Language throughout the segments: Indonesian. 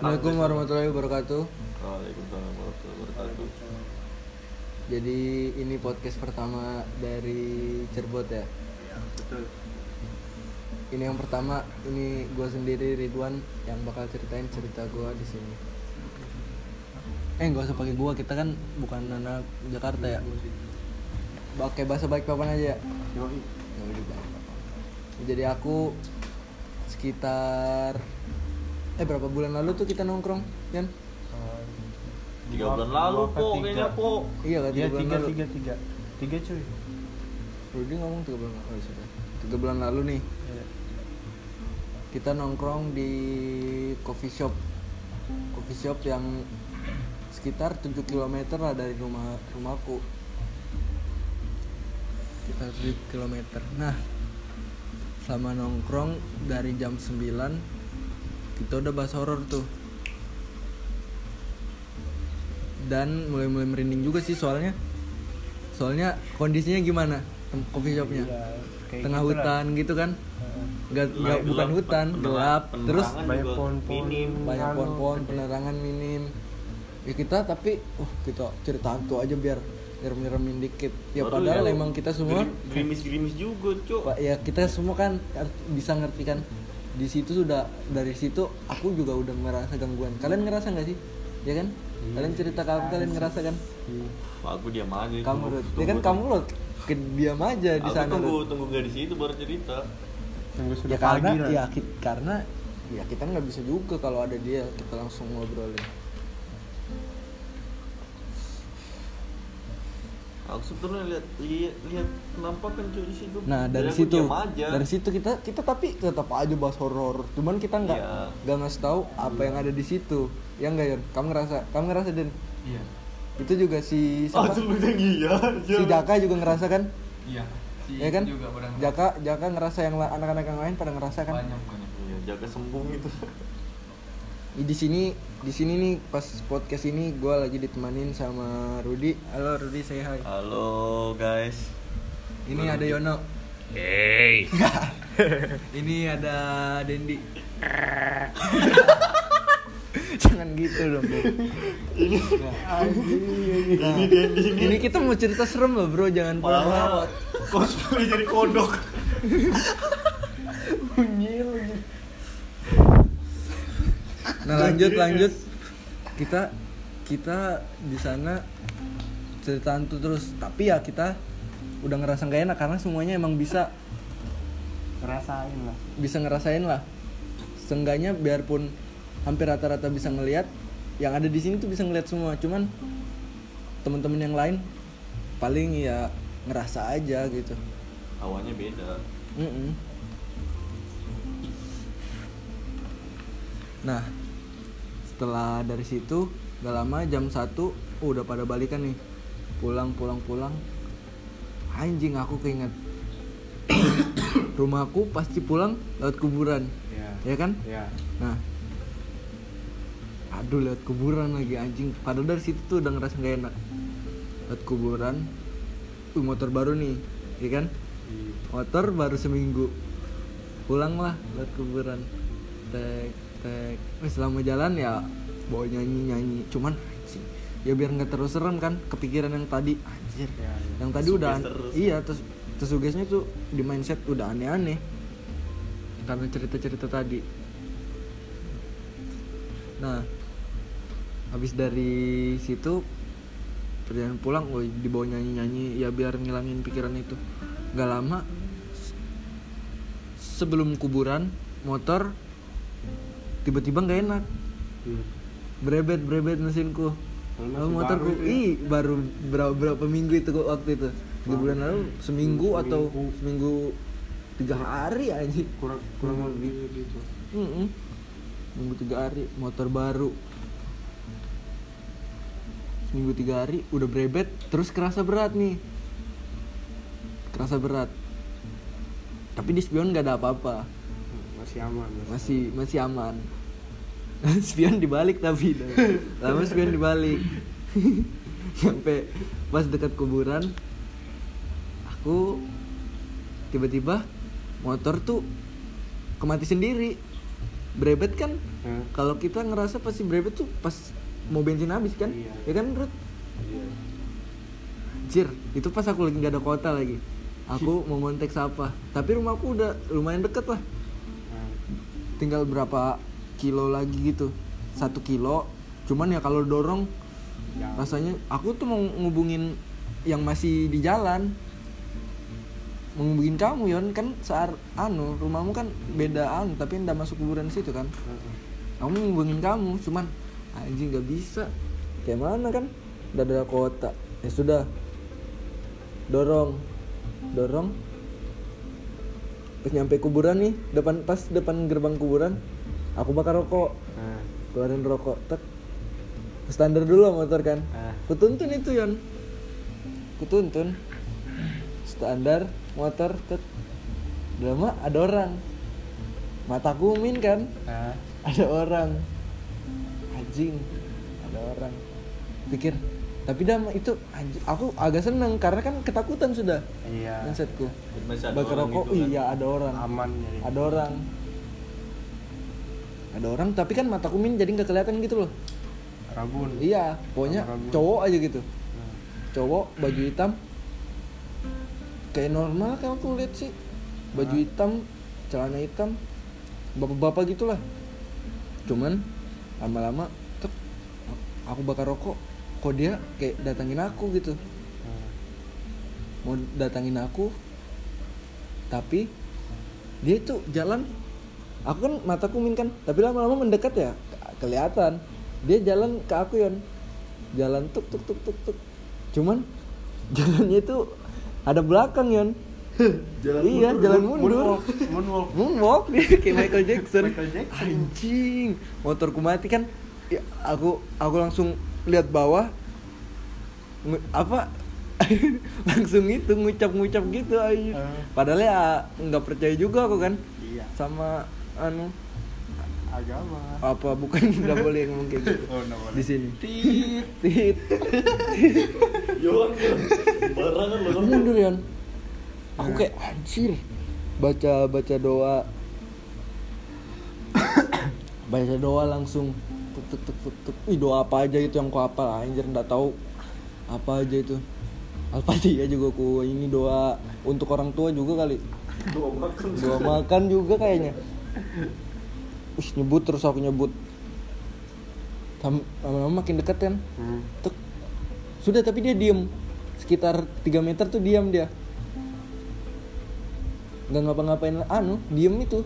Assalamualaikum warahmatullahi wabarakatuh. Waalaikumsalam warahmatullahi wabarakatuh. Jadi ini podcast pertama dari Cirebon ya. Betul. Ini yang pertama, ini gue sendiri Ridwan yang bakal ceritain cerita gue di sini. Eh gak usah pakai gua, kita kan bukan anak Jakarta ya. Pakai bahasa baik papan aja ya. Yoi. Jadi aku sekitar eh berapa bulan lalu tuh kita nongkrong, kan? Tiga bulan lalu po, kayaknya po. Iya kan Iya tiga bulan tiga lalu. tiga tiga tiga cuy. Rudy ngomong tiga bulan oh, sudah. Tiga bulan lalu nih Iya. kita nongkrong di coffee shop coffee shop yang sekitar 7 km lah dari rumah rumahku sekitar 7 km nah selama nongkrong dari jam 9 kita udah bahas horor tuh dan mulai-mulai merinding juga sih soalnya soalnya kondisinya gimana coffee shopnya Iya, kayak tengah gitu lah. hutan gitu kan Heeh. nggak Gelap, nggak bukan gelap, hutan gelap terus banyak pohon-pohon. banyak Anu, pohon-pohon gede. penerangan minim ya kita tapi uh kita cerita hantu aja biar biar nyeremin dikit ya Baru padahal ya, emang kita semua gerimis-gerimis juga, Cuk. Pak, ya kita semua kan bisa ngerti kan di situ sudah dari situ aku juga udah ngerasa gangguan kalian ngerasa nggak sih ya kan kalian cerita ke aku kalian ngerasa kan Iya. Aku diam aja. kamu tunggu- Rut. ya tunggu- kan kamu lo ke diam aja di Aku sana tunggu Rut. tunggu nggak di situ baru cerita. Tunggu sudah ya karena pagi lah. ya ki- karena ya kita nggak bisa juga kalau ada dia kita langsung ngobrolin Aku sebetulnya lihat lihat lihat penampakan cuy di situ. Nah Jadi dari aku situ, dari situ kita kita tapi tetap aja bahas horor. Cuman kita nggak Iya. nggak ngasih tahu apa yang ada di situ. Ya nggak Yon? Kamu ngerasa? Kamu ngerasa Den? Iya. Itu juga si siapa? bilang iya. si Jaka juga ngerasa kan? Iya. Si ya kan? juga Jaka Jaka ngerasa yang anak-anak yang lain pada ngerasa kan? banyak banyak. Iya, jaga sembung itu. Di sini di sini nih pas podcast ini gue lagi ditemanin sama Rudi. Halo Rudi, say hi. Halo guys. Ini ada Yono. Hey. Ini ada Dendi. Jangan gitu dong. Bro. Ini Nah, ini dia ini. ini kita mau cerita serem loh bro, jangan. Cosplay jadi kodok. Nah lanjut lanjut kita kita di sana cerita hantu terus, tapi ya kita udah ngerasa nggak enak karena semuanya emang bisa Rasain lah. bisa ngerasain lah. Seenggaknya biarpun hampir rata-rata bisa ngelihat, yang ada di sini tuh bisa ngelihat semua. Cuman teman-teman yang lain paling ya ngerasa aja gitu. Awalnya beda. Mm-mm. Nah, setelah dari situ gak lama jam 1 oh, udah pada balikan nih. Pulang pulang pulang. Anjing aku keinget. Rumahku pasti pulang lewat kuburan, Iya. ya kan? Iya. Nah, aduh lewat kuburan lagi anjing. Padahal dari situ tuh udah ngerasa gak enak. Lewat kuburan, uh, motor baru nih, ya kan? Iya. motor baru seminggu pulang lah lewat kuburan tek tek. Wih, selama jalan ya bawa nyanyi nyanyi cuman sih ya biar nggak terus serem kan kepikiran yang tadi. Anjir Iya, iya. yang tadi udah an- Tersuges terus. iya terus tersugesnya tuh di mindset udah aneh-aneh. Karena cerita-cerita tadi. Nah habis dari situ perjalanan pulang woi dibawa nyanyi-nyanyi. Ya biar ngilangin pikiran itu. Nggak lama sebelum kuburan motor tiba-tiba nggak enak Hmm. brebet brebet mesinku Lalu masih motorku baru ya? ih baru berapa, berapa minggu itu kok waktu itu tiga bulan lalu seminggu atau Seminggu. seminggu tiga hari aja Kurang kurang lebih gitu. Mm-mm. Seminggu tiga hari motor baru seminggu tiga hari udah brebet terus kerasa berat nih kerasa berat tapi di spion nggak ada apa-apa Masih aman. masih masih aman spion dibalik tapi. Lama spion dibalik. Sampai pas dekat kuburan aku tiba-tiba motor tuh kemati sendiri. Brebet kan? Hah? kalau kita ngerasa pasti brebet tuh pas mau bensin habis kan? Iya. ya kan Rut? Iya. Anjir, itu pas aku lagi nggak ada kota lagi. Aku mau montek apa tapi rumahku udah lumayan deket lah. Tinggal berapa kilo lagi gitu. Satu kilo. Cuman ya kalau dorong rasanya aku tuh mau ngubungin yang masih di jalan. Menghubungin kamu Yon. Kan saat anu rumahmu kan beda anu tapi ndak masuk kuburan situ kan. Mau ngubungin kamu cuman anjing nggak bisa. Kayak mana kan? Udah ada kota. Ya sudah. Dorong. Dorong. Pas nyampe kuburan nih depan pas depan gerbang kuburan aku bakar rokok. Nah, keluarin rokok tek. Standar dulu lah motor kan. Ah, kutuntun itu Yon. Kutuntun. Standar motor tek. Lama ada orang. Mataku min kan? Ah, ada orang. Anjing ada orang. Pikir tapi dah itu anjing. Aku agak seneng karena kan ketakutan sudah. Iya. Mindsetku. Bakar rokok gitu kan. iya ada orang. Aman ada orang ada orang tapi kan mataku min jadi nggak kelihatan gitu loh. Rabun iya pokoknya Rambut. cowok aja gitu. Nah, cowok baju hitam. Kayak normal kan aku lihat sih. Baju Hah? hitam celana hitam. Bapak-bapak gitulah. Cuman lama-lama tek, aku bakar rokok. Kok dia kayak datangin aku gitu? Nah, mau datangin aku tapi dia itu jalan aku kan mataku min kan tapi lama-lama mendekat ya ke- kelihatan. Dia jalan ke aku yon. Jalan tuk tuk tuk tuk tuk. Cuman jalannya itu ada belakang yon. Jalan iya mundur. jalan mundur. moonwalk. Moonwalk. Moonwalk dia kayak Michael Jackson. Michael Jackson. anjing. Motorku mati kan ya, aku aku langsung lihat bawah. Apa? Langsung itu ngucap-ngucap gitu aja Ah. padahal ya nggak percaya juga aku kan iya. sama anu? Agama. Apa? Bukan nggak boleh ngomong kayak gitu. Oh boleh. Di sini. Tit. tit. Yon. Barangan lo aku mundur Yon aku kayak anjir. Baca baca doa. Baca doa langsung. Tuk tuk tuk tuk tuk. Ih, doa apa aja itu yang ku hafal? Anjir nggak tahu. Apa aja itu? Al-Fatihah juga ku ini doa untuk orang tua juga kali. Doa makan. doa makan juga kayaknya Ush, nyebut terus aku nyebut. Tam- lama-lama makin deket kan? Hmm. Tek. Sudah tapi dia diem. Sekitar 3 meter tuh diam dia. Nggak ngapa-ngapain anu Diem itu.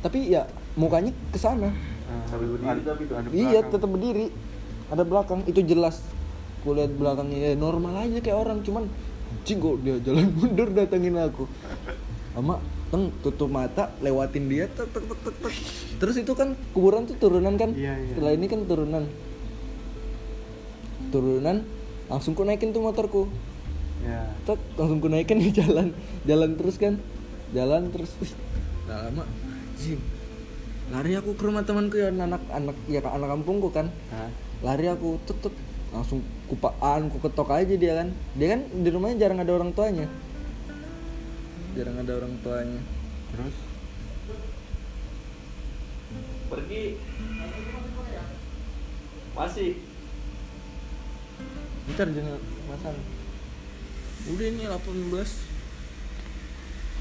Tapi ya mukanya ke sana. Ah, berdiri. Tapi ada Iya tetap berdiri. Ada belakang. Itu jelas. Aku lihat belakangnya ya normal aja kayak orang. Cuman anjing kok dia jalan mundur datengin aku. Sama teng tutup mata lewatin dia tek, tek, tek, tek, tek. terus itu kan kuburan tuh turunan kan? Iya, iya. setelah ini kan turunan. Turunan langsung ku naikin tuh motorku. Ya Tek, langsung ku naikin di jalan. Jalan terus kan? Jalan terus. Wih, udah lama. Anjing lari aku ke rumah temanku ya anak anak ya anak kampungku kan. Hah? lari aku tutup langsung kupaan ku ketok aja dia kan. Dia kan di rumahnya jarang ada orang tuanya jarang ada orang tuanya. Terus? Pergi. Masih. ntar jangan masang udah ini 18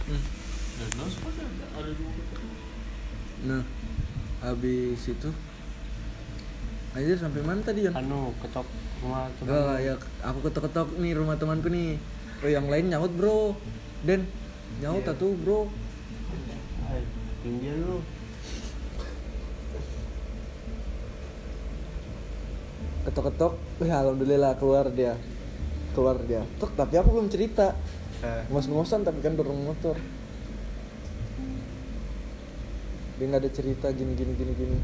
hmm. Nah, habis itu. Aja sampai mana tadi Jan? anu ketok rumah teman. Lah ya aku ketok-ketok nih rumah temanku nih. Oh yang lain nyaut bro. Den nyaut Iya. atuh bro. Tinggi lu. Ketok-ketok. Wih alhamdulillah keluar dia. Keluar dia. Tuk, tapi aku belum cerita. Eh, ngos-ngosan tapi kan dorong motor. Dia nggak ada cerita gini gini gini gini.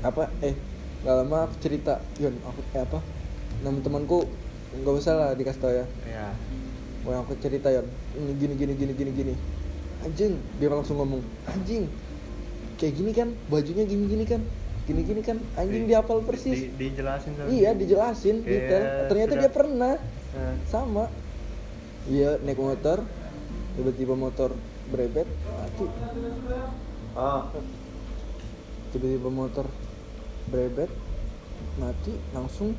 Apa? Eh nggak lama aku cerita. Yon aku eh apa? Nama temanku. Nggak usah lah dikasih tau ya. Ya mau yang aku cerita Yon. Ini gini gini gini gini gini. Anjing dia langsung ngomong anjing kayak gini kan? Bajunya gini gini kan? Gini gini kan? Anjing Di- dihafal persis. di, dijelasin tuh. Iya dijelasin Kayak detail. Ternyata sudah- dia pernah. Eh, sama. Iya naik motor. Tiba-tiba motor berebet mati. Ah, tiba-tiba motor brebet mati langsung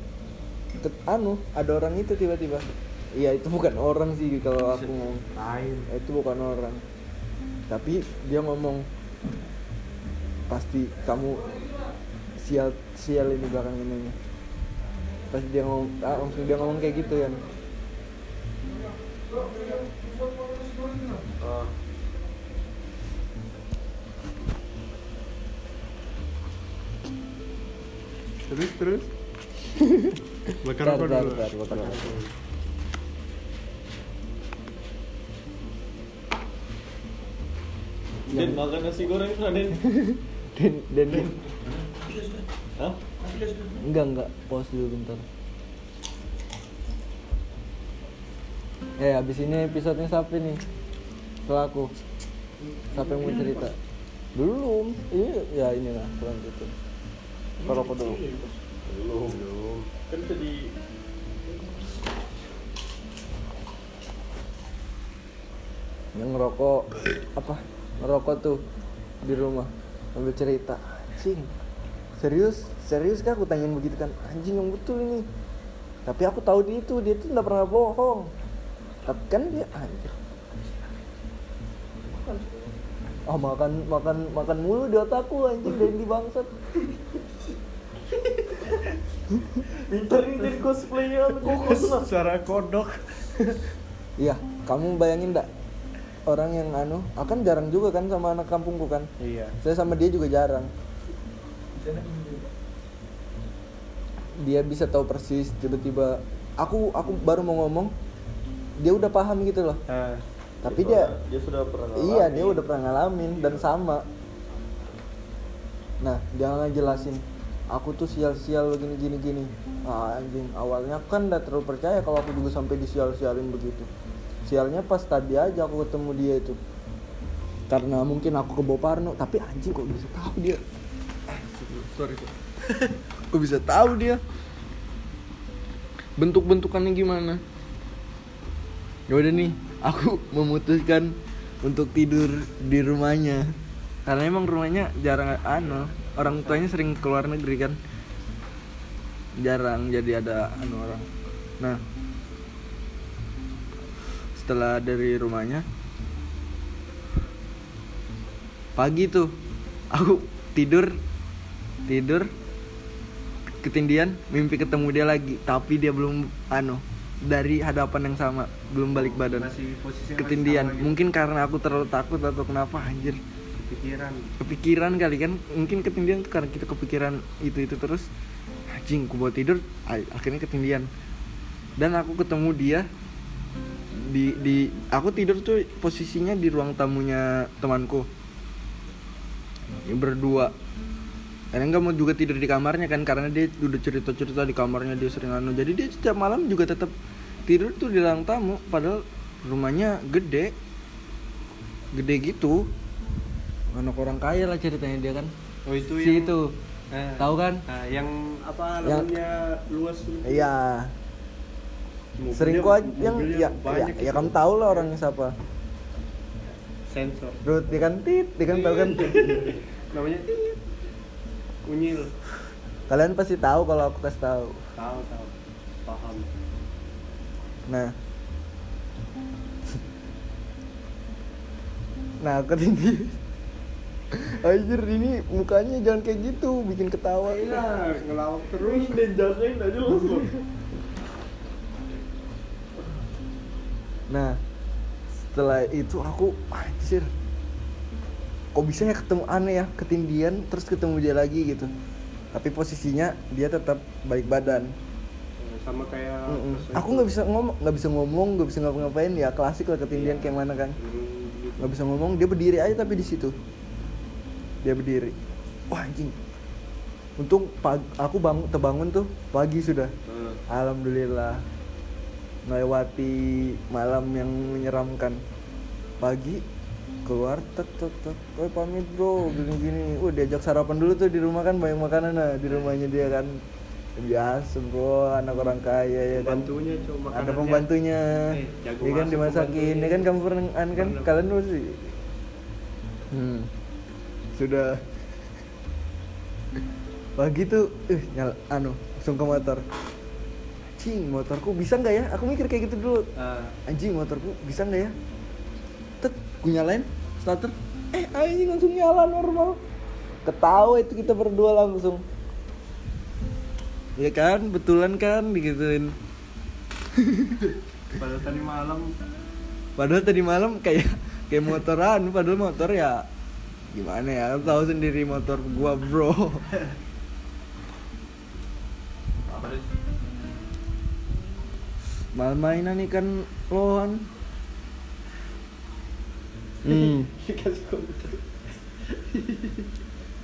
tet, anu ada orang itu tiba-tiba iya itu bukan orang sih kalau aku ngomong. lain. Itu bukan orang. Tapi dia ngomong pasti kamu sial sial ini belakang ininya pasti dia ngomong ah, langsung dia ngomong kayak gitu kan. Ah, terus terus? Bakar rokok bentar, dulu? bakar rokok. Den makan nasi goreng sana Den. dan dan dan Hah? enggak enggak pause dulu bentar eh abis ini episodenya siapa nih setelah aku siapa yang mau cerita belum iya ya inilah kurang gitu rokok dulu Belum. Belum. Kan tadi yang ngerokok apa ngerokok tuh di rumah sambil cerita. Anjing serius? Serius kan aku tanyain begitu kan? Anjing yang betul ini. Tapi aku tahu dia itu dia tuh nggak pernah bohong. Tapi kan dia anjir oh makan makan makan mulu di otakku anjing dari di bangsat. Pintar ini jadi cosplayan lah. suara kodok. Iya kamu bayangin nggak orang yang anu akan jarang juga kan sama anak kampungku kan. Iya. Saya sama dia juga jarang. Dia bisa tahu persis tiba-tiba aku aku baru mau ngomong dia udah paham gitu loh. Nah, tapi dia dia sudah pernah iya ngalamin. dia udah pernah ngalamin dan sama. Nah dia ngejelasin aku tuh sial-sial begini gini gini. Ah, anjing awalnya kan udah terlalu percaya kalau aku juga sampai disial-sialin begitu sialnya pas tadi aja aku ketemu dia itu. Karena mungkin aku ke Boparno tapi anjing kok bisa tahu dia? Ah, sorry kok bisa tahu dia? Bentuk-bentukannya gimana? Ya udah nih aku memutuskan untuk tidur di rumahnya. Karena emang rumahnya jarang anu orang tuanya sering keluar negeri kan? Jarang jadi ada anu orang. Nah setelah dari rumahnya pagi tuh aku tidur tidur ketindian mimpi ketemu dia lagi tapi dia belum anu dari hadapan yang sama belum balik badan. Masih masih ketindian. sama gitu. mungkin karena aku terlalu takut atau kenapa anjir. Pikiran kepikiran kali kan? Mungkin ketindian tuh karena kita kepikiran itu itu terus. Anjing aku buat tidur akhirnya ketindian. Dan aku ketemu dia di di aku tidur tuh posisinya di ruang tamunya temanku. Ya, berdua. Karena nggak mau juga tidur di kamarnya kan karena dia udah cerita cerita di kamarnya dia sering anu. Jadi dia setiap malam juga tetap tidur tuh di ruang tamu padahal rumahnya gede. Gede gitu. Anak orang kaya lah ceritanya dia kan. Oh itu si yang itu. Nah, tahu kan? Nah, yang apa Yang- namanya luas iya Mobilnya- sering aja yang ya, ya, ya kamu tahu lah orangnya siapa. Sensor. Ruth dia kan? Tit dia kan? Tahu kan? Namanya tit. unyil. Kalian pasti tahu kalau aku kasih tahu tahu tahu paham. Nah. Nah, ketinggi. Anjir ini mukanya jangan kayak gitu, bikin ketawa. Ini. ya ngelawak terus dan jagain aja jelas Nah, setelah itu aku anjir. Kok bisa ya ketemu aneh ya, ketindian terus ketemu dia lagi gitu. Tapi posisinya dia tetap baik badan. sama kayak Mm-mm. pas Aku nggak bisa ngomong, nggak bisa ngomong, nggak bisa ngapa-ngapain ya klasik lah ketindian kayak mana kan. Hmm, gitu. nggak bisa ngomong dia berdiri aja tapi di situ dia berdiri wah anjing untung pag aku bangun terbangun tuh pagi sudah Nah, alhamdulillah melewati malam yang menyeramkan. Pagi keluar tek tek tek Woi pamit bro. Gini gini. Uh diajak sarapan dulu tuh di rumah kan banyak makanan nah di rumahnya dia kan. Biasa bro. Anak orang kaya ya kan. Pembantunya cuma ada pembantunya. Eh, ya kan masak dimasakin. ya kan kamu pernah an kan? Pernah. kalian pasti hmm. sudah. Pagi tuh eh nyala anu langsung ke motor anjing motorku bisa nggak ya? Aku mikir kayak gitu dulu. Ah, anjing motorku bisa nggak ya? Tet gue nyalain starter. Eh anjing langsung nyala normal. Ketawa itu kita berdua langsung. Ya kan betulan kan digituin. Padahal tadi malam. Padahal tadi malam kayak kayak motoran padahal motor ya gimana ya? Tahu sendiri motor gua bro malam mainan ikan lohan hmm.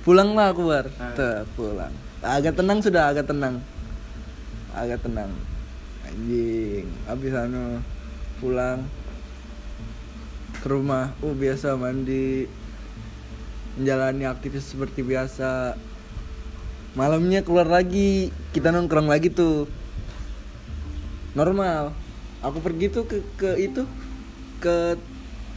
pulang lah aku bar Ah. Tuh, pulang. Agak tenang sudah agak tenang. Agak tenang. Anjing habis anu pulang ke rumah. Uh biasa mandi. Menjalani aktivitas seperti biasa. Malamnya keluar lagi. Kita nongkrong lagi tuh normal. Aku pergi tuh ke ke itu ke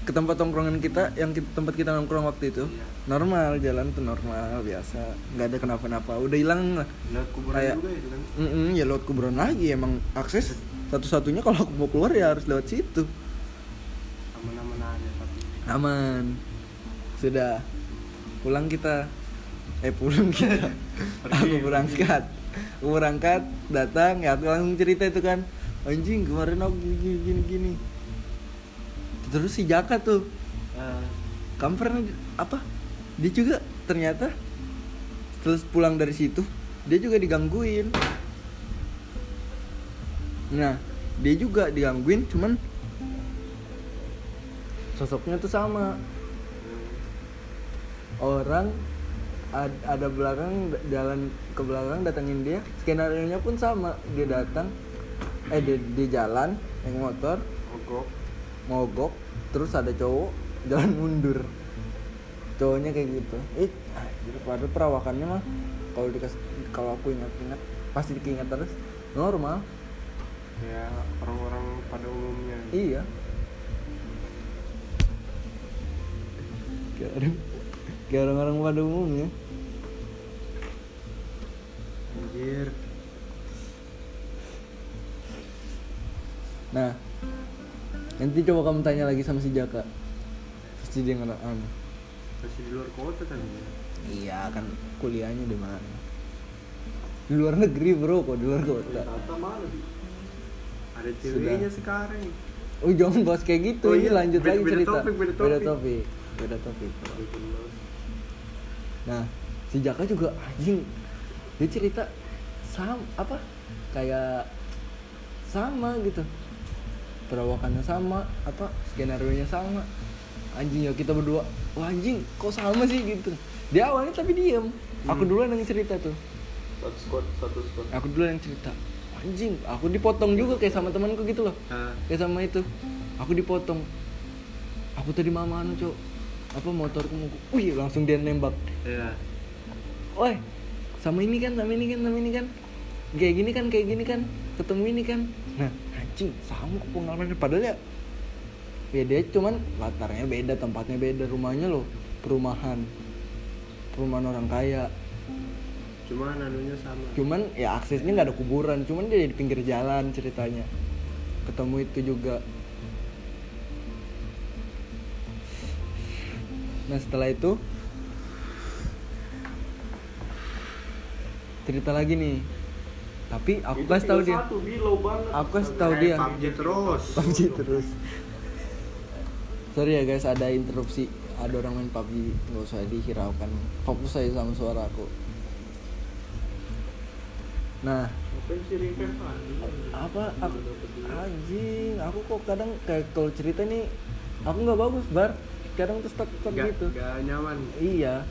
ke tempat tongkrongan kita yang ki- tempat kita nongkrong waktu itu. Normal jalan tuh normal biasa. Nggak ada kenapa-napa. Udah hilang lah. Kuburan Kayak- juga itu kan. Mm-mm, ya lewat kuburan lagi. Emang akses satu-satunya kalau aku mau keluar ya harus lewat situ. Aman-aman aja tapi. aman. Sudah. Pulang kita. Eh pulang kita. Aku berangkat aku berangkat datang. Ya aku langsung cerita itu kan anjing kemarin aku gini gini gini. Terus si Jaka tuh. Kamu pernah apa? Dia juga ternyata terus pulang dari situ dia juga digangguin. Nah dia juga digangguin cuman sosoknya tuh sama. Orang ad- ada belakang jalan ke belakang datangin dia. Skenario nya pun sama dia datang eh dia, dia jalan naik motor. Mogok. mogok terus ada cowok jalan mundur. Cowoknya kayak gitu. Eh anjir padahal perawakannya mah kalau dikas kalau aku ingat-ingat pasti diingat terus. Normal. Ya orang-orang pada umumnya. iya. Kayak orang kayak orang-orang pada umumnya. Anjir. Nah nanti coba kamu tanya lagi sama si Jaka pasti dia nggak anu Masih di luar kota tadi. ya. iya kan kuliahnya di mana di luar negeri bro kok di luar kota Tata mana? Ada ceweknya sekarang. Oh jangan bahas kayak gitu, Oh ini iya, lanjut beda- lagi beda cerita. topik, beda beda topik. topik, beda topik. Nah, si Jaka juga anjing, dia cerita sama apa? Kayak sama gitu, perawakannya sama, apa skenario nya sama. Anjing ya kita berdua, wah anjing kok sama sih gitu. Dia awalnya tapi diem, aku Hmm. duluan yang cerita tuh. Satu squad, satu squad. Aku duluan yang cerita. Anjing, aku dipotong juga kayak sama temanku gitu loh kayak sama itu aku dipotong aku tadi mama anu cok apa motorku mau wih langsung dia nembak ya. woi sama ini kan sama ini kan sama ini kan kayak gini kan kayak gini kan ketemu ini kan nah anjing sama pengalamannya. Padahal ya dia cuman latarnya beda tempatnya beda rumahnya loh perumahan. Perumahan orang kaya. Cuma anunya sama. cuman ya aksesnya nggak ada kuburan cuman dia di pinggir jalan ceritanya. Ketemu itu juga. Nah setelah itu cerita lagi nih tapi aku kasih tahu dia. Aku kasih tahu Eh, dia PUBG terus. PUBG terus. Sorry ya guys ada interupsi. Ada orang main PUBG nggak usah dihiraukan. Fokus aja sama suara aku. Nah. Apa? Aku anjing aku kok kadang kayak kalau cerita nih aku nggak bagus bar. Kadang tuh stuck stuck Gak, gitu. gak nyaman. iya.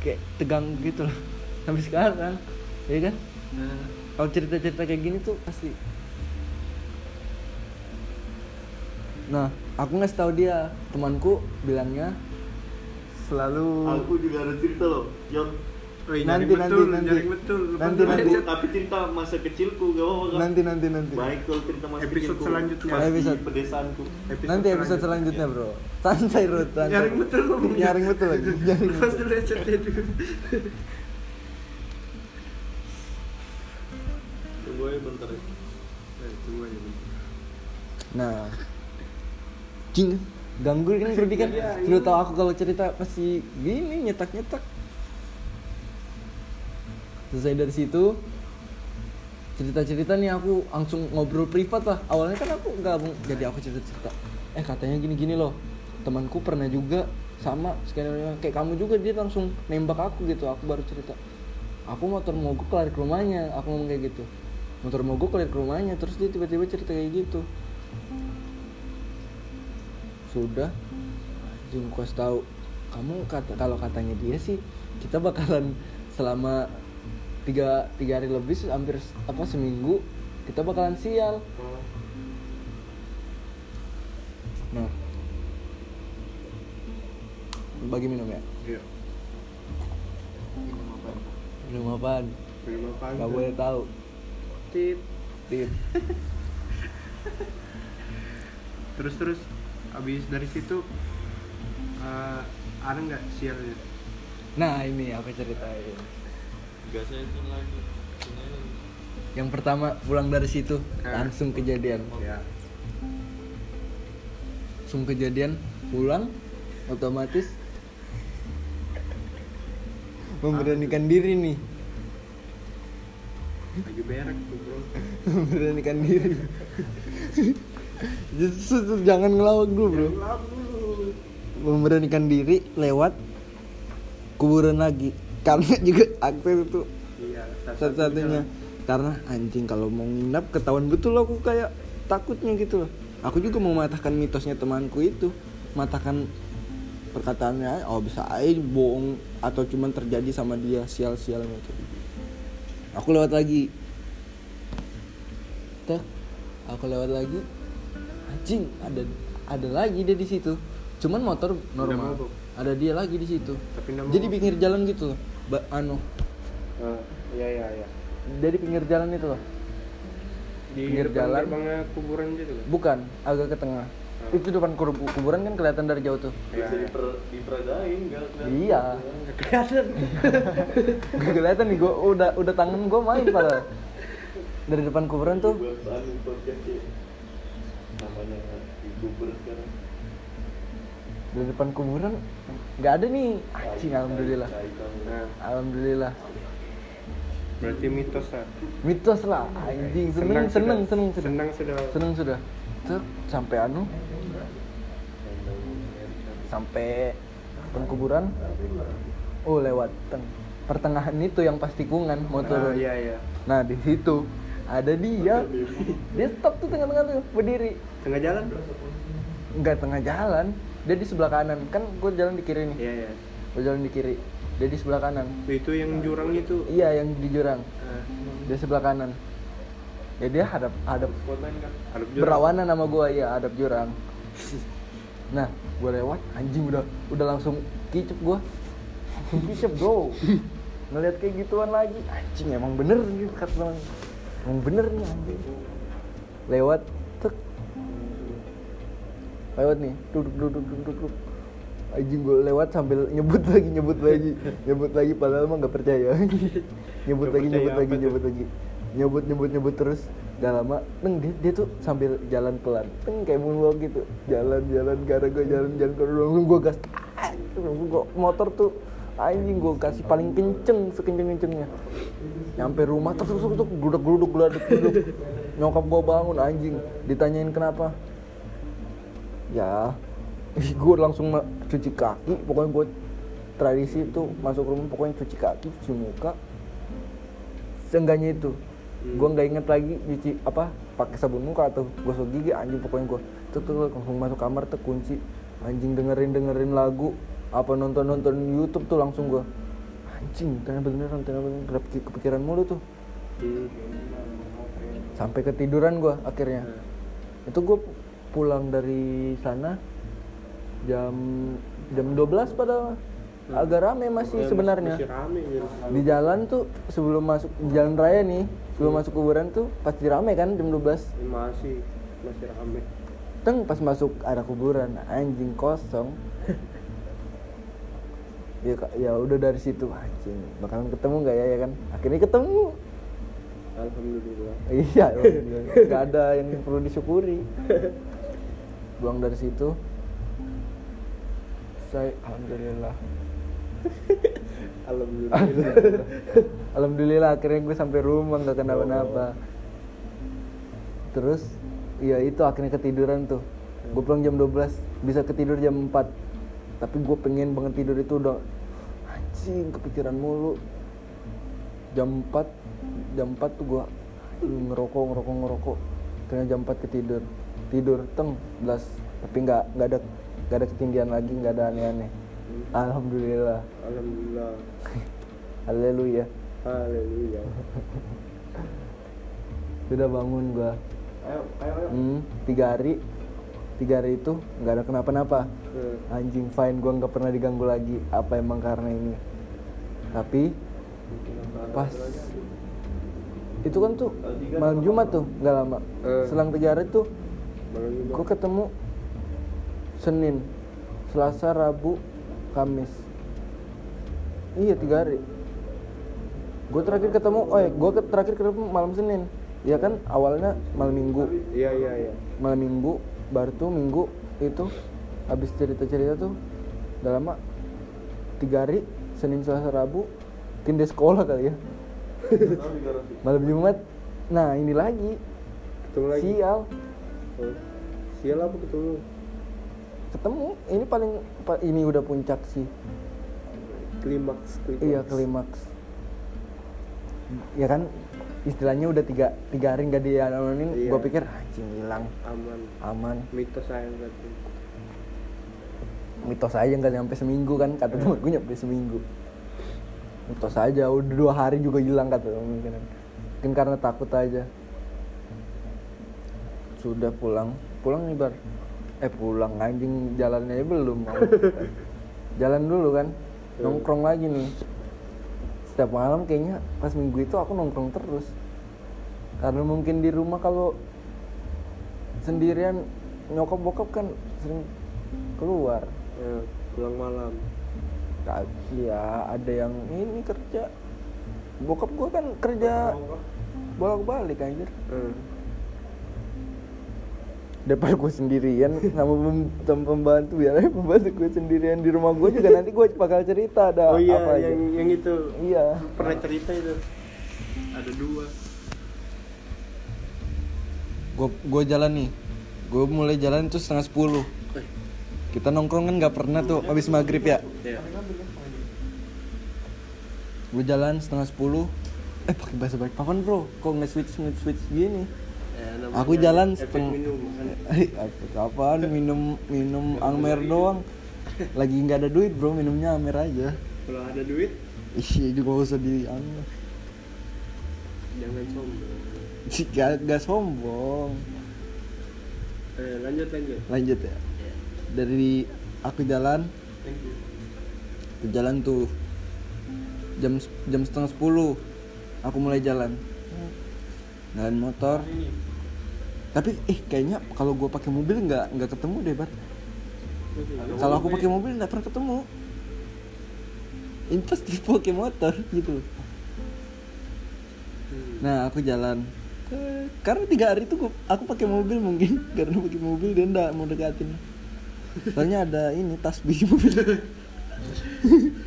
Kayak tegang gitu loh. Sampai sekarang. Ya kan Nah, kalau cerita cerita kayak gini tuh pasti nah aku ngasih tahu dia temanku bilangnya selalu Aku juga ada cerita loh, John. Woi, Nanti, nanti, betul, nanti. nyaring betul. Nanti, nanti. Tapi cerita masa kecilku gak apa-apa kan? nanti nanti nanti Baik kalau cerita masa Episode kecilku. selanjutnya. Pas di Episode. pedesaanku. nanti episode selanjutnya bro santai bro santai Nyaring betul ngomongnya. nyaring betul lagi nyaring betul. dulu headsetnya dulu. Aja bentar ya. Eh, bentar. Nah, Cing, ganggu kan Rudy kan. Sudah tahu aku kalau cerita pasti gini nyetak nyetak. Selesai dari situ, cerita-cerita nih aku langsung ngobrol privat lah. Awalnya kan aku gabung, jadi aku cerita-cerita. Eh katanya gini-gini loh, temanku pernah juga sama skenario kayak kamu juga dia langsung nembak aku gitu. Aku baru cerita. Aku motor mogok lari ke rumahnya, aku ngomong kayak gitu. Motor mogok lari ke rumahnya, terus dia tiba-tiba cerita kayak gitu. Sudah. Jim Kos tahu kamu kata kalau katanya dia sih kita bakalan selama tiga tiga hari lebih hampir apa seminggu kita bakalan sial. Nah. Bagi minum ya? Iya. minum apaan? Minum apa? nggak boleh tahu Tit. tip Terus terus habis dari situ eh, ada nggak sialnya? nah ini aku ceritain Gasnya itu lagi. Yang pertama pulang dari situ Ah. langsung kejadian Ya. langsung kejadian pulang otomatis memberanikan diri nih Lagi berak tuh bro. memberanikan diri. Justru jangan ngelawak dulu bro. Gelap dulu. memberanikan diri lewat kuburan lagi. Karena juga akses itu Iya. satu-satunya. Karena anjing kalau mau nginap ketahuan betul aku kayak takutnya gitu loh. Aku juga mau matahkan mitosnya temanku itu. Matahkan perkataannya oh bisa aja bohong atau cuman terjadi sama dia sial-sial gitu aku lewat lagi. Tuh, aku lewat lagi. Anjing ada ada lagi dia di situ. Cuman motor normal. Ada dia lagi di situ. Tapi jadi pinggir jalan gitu loh. Ba- anu. Eh, iya iya iya. dari pinggir jalan itu loh. Di Pinggir jalan. gerbangnya kuburan gitu kan? bukan agak ke tengah itu depan kuburan kan kelihatan dari jauh tuh. Bisa diper, diperagain kelihatan. iya Nggak kelihatan. gak kelihatan nih gua udah udah tangan gua main padahal dari depan kuburan tuh ya. Namanya sekarang. dari depan kuburan nggak ada nih anjing alhamdulillah. Nah, alhamdulillah berarti mitos lah. mitos lah anjing seneng seneng seneng sudah Senang sudah. seneng sudah Tuh, sampai anu sampai depan kuburan oh lewat teng- pertengahan itu yang pas tikungan mau Ah, turun. iya iya. Nah di situ ada dia, dia stop tuh tengah-tengah tuh berdiri, Tengah jalan? nggak tengah jalan, dia di sebelah kanan, kan gue jalan di kiri nih, Iya iya. gue jalan di kiri, dia di sebelah kanan, Itu yang jurang itu. iya yang di jurang, Ah, dia sebelah kanan, ya dia hadap hadap hadap jurang. berawanan sama gue, iya hadap jurang. Nah, gue lewat, anjing udah udah langsung kicep gue, kicep bro, ngeliat kayak gituan lagi, anjing emang bener gitu kata orang, emang bener nih anjing. Lewat, tek, lewat nih, duduk duduk duduk duduk. Anjing gue lewat sambil nyebut lagi nyebut lagi. Nyebut lagi padahal mah nggak percaya. Nyebut lagi percaya nyebut lagi nyebut lagi. Nyebut nyebut nyebut terus gak lama neng dia, dia tuh sambil jalan pelan. Neng kayak moonwalk gitu. Jalan jalan gara gue jalan jalan ke langsung gue gas Ah, gue motor tuh anjing gue kasih paling kenceng sekenceng kencengnya nyampe rumah tuk tuk tuk gluduk gluduk gluduk gluduk nyokap gue bangun anjing. Ditanyain kenapa? Ya gue langsung cuci kaki. Pokoknya gue tradisi itu masuk rumah pokoknya cuci kaki cuci muka. Seenggaknya itu gue nggak inget lagi cuci apa pakai sabun muka atau gosok gigi anjing pokoknya gue tuh tuh langsung masuk kamar tuh kunci. Anjing dengerin dengerin lagu apa nonton nonton YouTube tuh langsung gue anjing ternyata beneran ternyata beneran kepikiran mulu tuh. Sampai ketiduran gue akhirnya. Itu gue pulang dari sana jam jam 12 padahal. Agak rame masih Ya, sebenarnya. Masih rame di jalan tuh sebelum masuk di jalan raya nih sebelum masuk kuburan tuh pasti rame kan jam 12 Masih masih rame. teng pas masuk arah kuburan anjing kosong. Ya Kak, ya udah dari situ anjing. Bakalan ketemu nggak ya ya kan? Akhirnya ketemu. Alhamdulillah. Iya nggak ada yang perlu disyukuri. Buang dari situ. Saya alhamdulillah alhamdulillah. Alhamdulillah akhirnya gue sampai rumah nggak kenapa-napa. Terus iya itu akhirnya ketiduran tuh. Gue pulang jam 12 bisa ketidur jam 4 tapi gue pengen banget tidur itu udah anjing kepikiran mulu. Jam 4 jam 4 tuh gue ngerokok ngerokok ngerokok. Akhirnya jam 4 ketidur. Tidur teng belas. Tapi nggak nggak ada nggak ada ketindihan lagi nggak ada aneh-aneh alhamdulillah. Alhamdulillah. Haleluya. Haleluya. Sudah bangun gua. Ayo ayo ayo. Hmm, tiga hari. Tiga hari itu nggak ada kenapa-napa. Eh, anjing fine gua nggak pernah diganggu lagi. Apa emang karena ini? Tapi pas. Itu kan tuh malam Jumat tuh nggak lama. Eh. selang tiga hari tuh gua ketemu Senin Selasa Rabu Kamis. Iya tiga hari. Gue terakhir ketemu oh ya gue terakhir ketemu malam Senin. Ya kan? Awalnya malam Minggu. Iya iya iya. Malam minggu baru tuh minggu itu habis cerita cerita tuh udah lama. Tiga hari senin selasa rabu mungkin dia sekolah kali ya. Malam jumat. Nah ini lagi. Ketemu lagi? Sial. Oh. sial apa ketemu ketemu ini paling pa- ini udah puncak sih. Klimaks klimaks. Iya klimaks. Ya kan istilahnya udah tiga tiga hari nggak dianonin Iya. gue pikir anjing hilang. Aman. Aman. Mitos saya berarti mitos aja nggak nyampe seminggu kan kata temen gue nyampe seminggu. Mitos aja udah dua hari juga hilang kata temen kan. Mungkin karena takut aja. Sudah pulang. Pulang nih bar eh pulang anjing. Jalannya aja belum mau. Jalan dulu kan. Nongkrong lagi nih. Setiap malam kayaknya pas minggu itu aku nongkrong terus. Karena mungkin di rumah kalau sendirian nyokap bokap kan sering keluar. Ya, pulang malam. Ya ada yang ini kerja. Bokap gua kan kerja bolak balik anjir. Eh, daripada gue sendirian sama, pem- sama pembantu aja pembantu gue sendirian di rumah gue juga nanti gue bakal cerita ada oh iya apa aja. yang yang itu. Iya. Pernah cerita itu? Ada dua. Gue gue jalan nih. Gue mulai jalan itu setengah sepuluh. Kita nongkrong kan nggak pernah tuh abis maghrib ya? Ya gue jalan setengah sepuluh. Eh pakai bahasa baik. Papan bro kok nge switch nge switch gini? Ya, Aku jalan efek seteng- minum minum minum Amer doang lagi nggak ada duit bro minumnya Amer aja kalau ada duit Ih, juga gak usah di anu. jangan sombong Gak, gak sombong. eh, lanjut lanjut Lanjut ya. Dari aku jalan, aku jalan tuh jam jam setengah sepuluh. Aku mulai jalan. Jalan motor. Tapi eh kayaknya kalau gua pakai mobil nggak nggak ketemu deh, Bat. Kalau aku pakai mobil nggak pernah ketemu. Ini pasti pakai motor gitu. Nah aku jalan Karena tiga hari itu aku pakai mobil mungkin Karena pakai mobil dia nggak mau dekatin Soalnya ada ini tasbih di mobil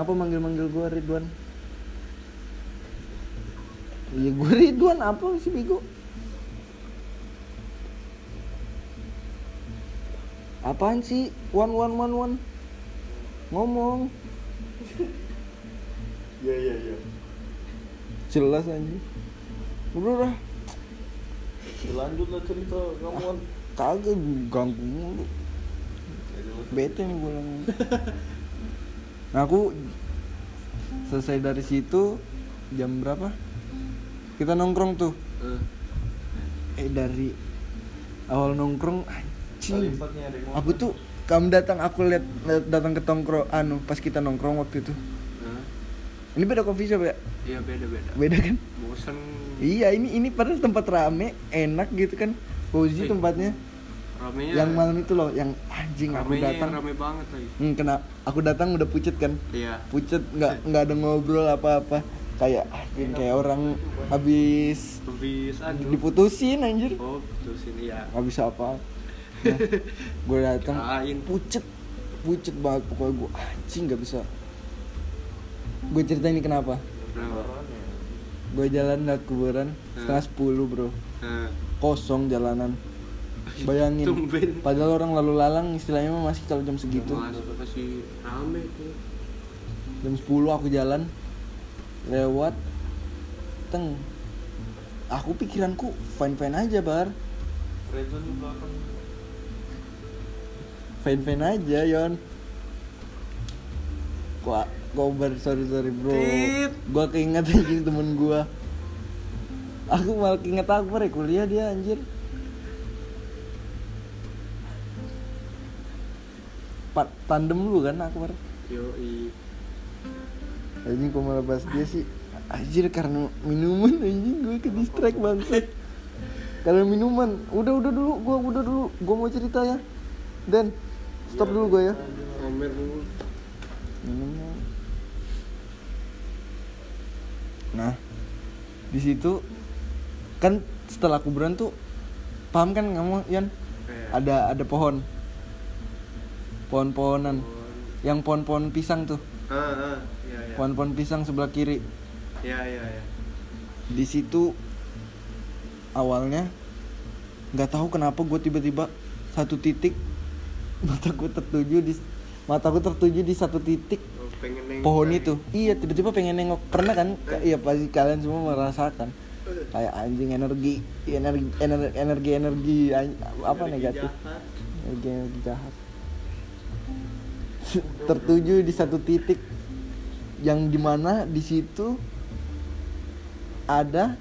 Kenapa manggil-manggil gua Ridwan? Iya gue Ridwan. Apa sih Bego? Apaan sih? One one one one. Ngomong. Iya iya iya. Jelas aja Udah dah lanjut lah cerita. Kamu kan Kagak ganggu mulu. Bete gue lama. Nah aku Selesai dari situ Jam berapa? Kita nongkrong tuh Eh dari Awal nongkrong Anjing Aku tuh kamu datang aku lihat datang ke tongkrong anu pas kita nongkrong waktu itu. Hah? Ini beda coffee shop ya? iya beda beda Beda kan? bosan Iya, ini ini padahal tempat rame, enak gitu kan. Cozy tempatnya. Ramenya yang malam itu loh yang anjing aku datang. rame banget lagi hmm, kena aku datang udah pucet kan? Iya. Pucet nggak nggak ada ngobrol apa-apa. Kayak anjing kayak orang habis habis aduh. diputusin anjir. Oh putusin iya. Nggak bisa apa. Nah, gue datang. Pucet pucet banget pokoknya gue anjing nggak bisa. Gue cerita ini kenapa? Kenapa? gue jalan lewat kuburan setengah sepuluh bro. Kosong jalanan bayangin tumben. padahal orang lalu lalang istilahnya mah masih kalau jam segitu. Masih masih rame tuh. Jam 10 aku jalan lewat teng. Aku pikiranku fine fine aja bar. Reza di belakang. Fine fine aja yon. Kok kok bar sorry sorry bro. Tit. gua keinget anjing temen gua. Aku malah keinget Akbar ya kuliah dia anjir tandem lu kan Akbar yoi. Anjing kok malah bahas dia sih? Anjir karena minuman anjing gue ke distract banget karena minuman. Udah udah dulu gua udah dulu. Gua mau cerita ya. Dan stop dulu gue ya. pamer dulu. Minumnya. Nah di situ kan setelah kuburan tuh paham kan kamu Yan? Kayak ada ada pohon pohon-pohonan. Yang pohon-pohon pisang tuh. Ah ah iya iya. Pohon-pohon pisang sebelah kiri. Iya iya iya. Di situ awalnya nggak tahu kenapa gue tiba-tiba satu titik mata gue tertuju di mataku tertuju di satu titik Oh, pengen pohon itu. Iya tiba-tiba pengen nengok. Pernah kan? Ka- iya pasti kalian semua merasakan. Kayak anjing energi energi energi energi, energi apa Energi negatif? jahat. energi energi jahat tertuju di satu titik yang di mana di situ ada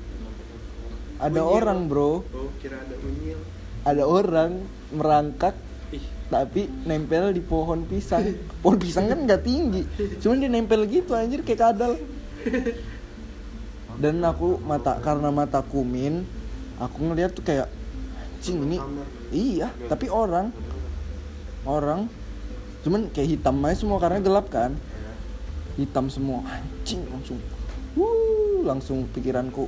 ada Unyil. orang bro. Oh kira ada unyil ada orang merangkak ih. tapi nempel di pohon pisang. Pohon pisang kan nggak tinggi cuman dia nempel gitu anjir kayak kadal. Dan aku mata karena mata kumin aku ngeliat tuh kayak anjing ini iya tapi orang orang cuman kayak hitam aja semua karena gelap kan. Hitam semua anjing langsung. Wuh langsung pikiranku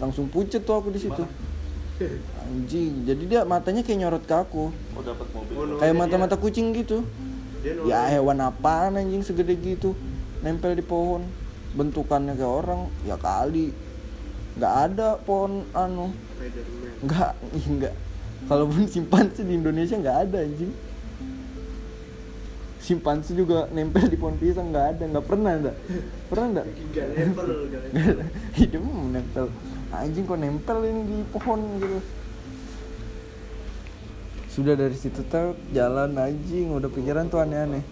langsung pucet tuh aku di situ. Anjing jadi dia matanya kayak nyorot ke aku. Oh dapat mobil. Oh, kayak dia- mata-mata kucing gitu. Dia ya hewan apaan anjing segede gitu. Nempel di pohon. Bentukannya kayak orang ya kali. Nggak ada pohon anu. Nggak nggak. Kalaupun simpanse di Indonesia nggak ada anjing simpanse juga nempel di pohon pisang nggak ada nggak pernah ada pernah enggak hidup nempel. Anjing kok nempel ini di pohon gitu. Sudah dari situ tuh jalan anjing udah pikiran tuh aneh-aneh.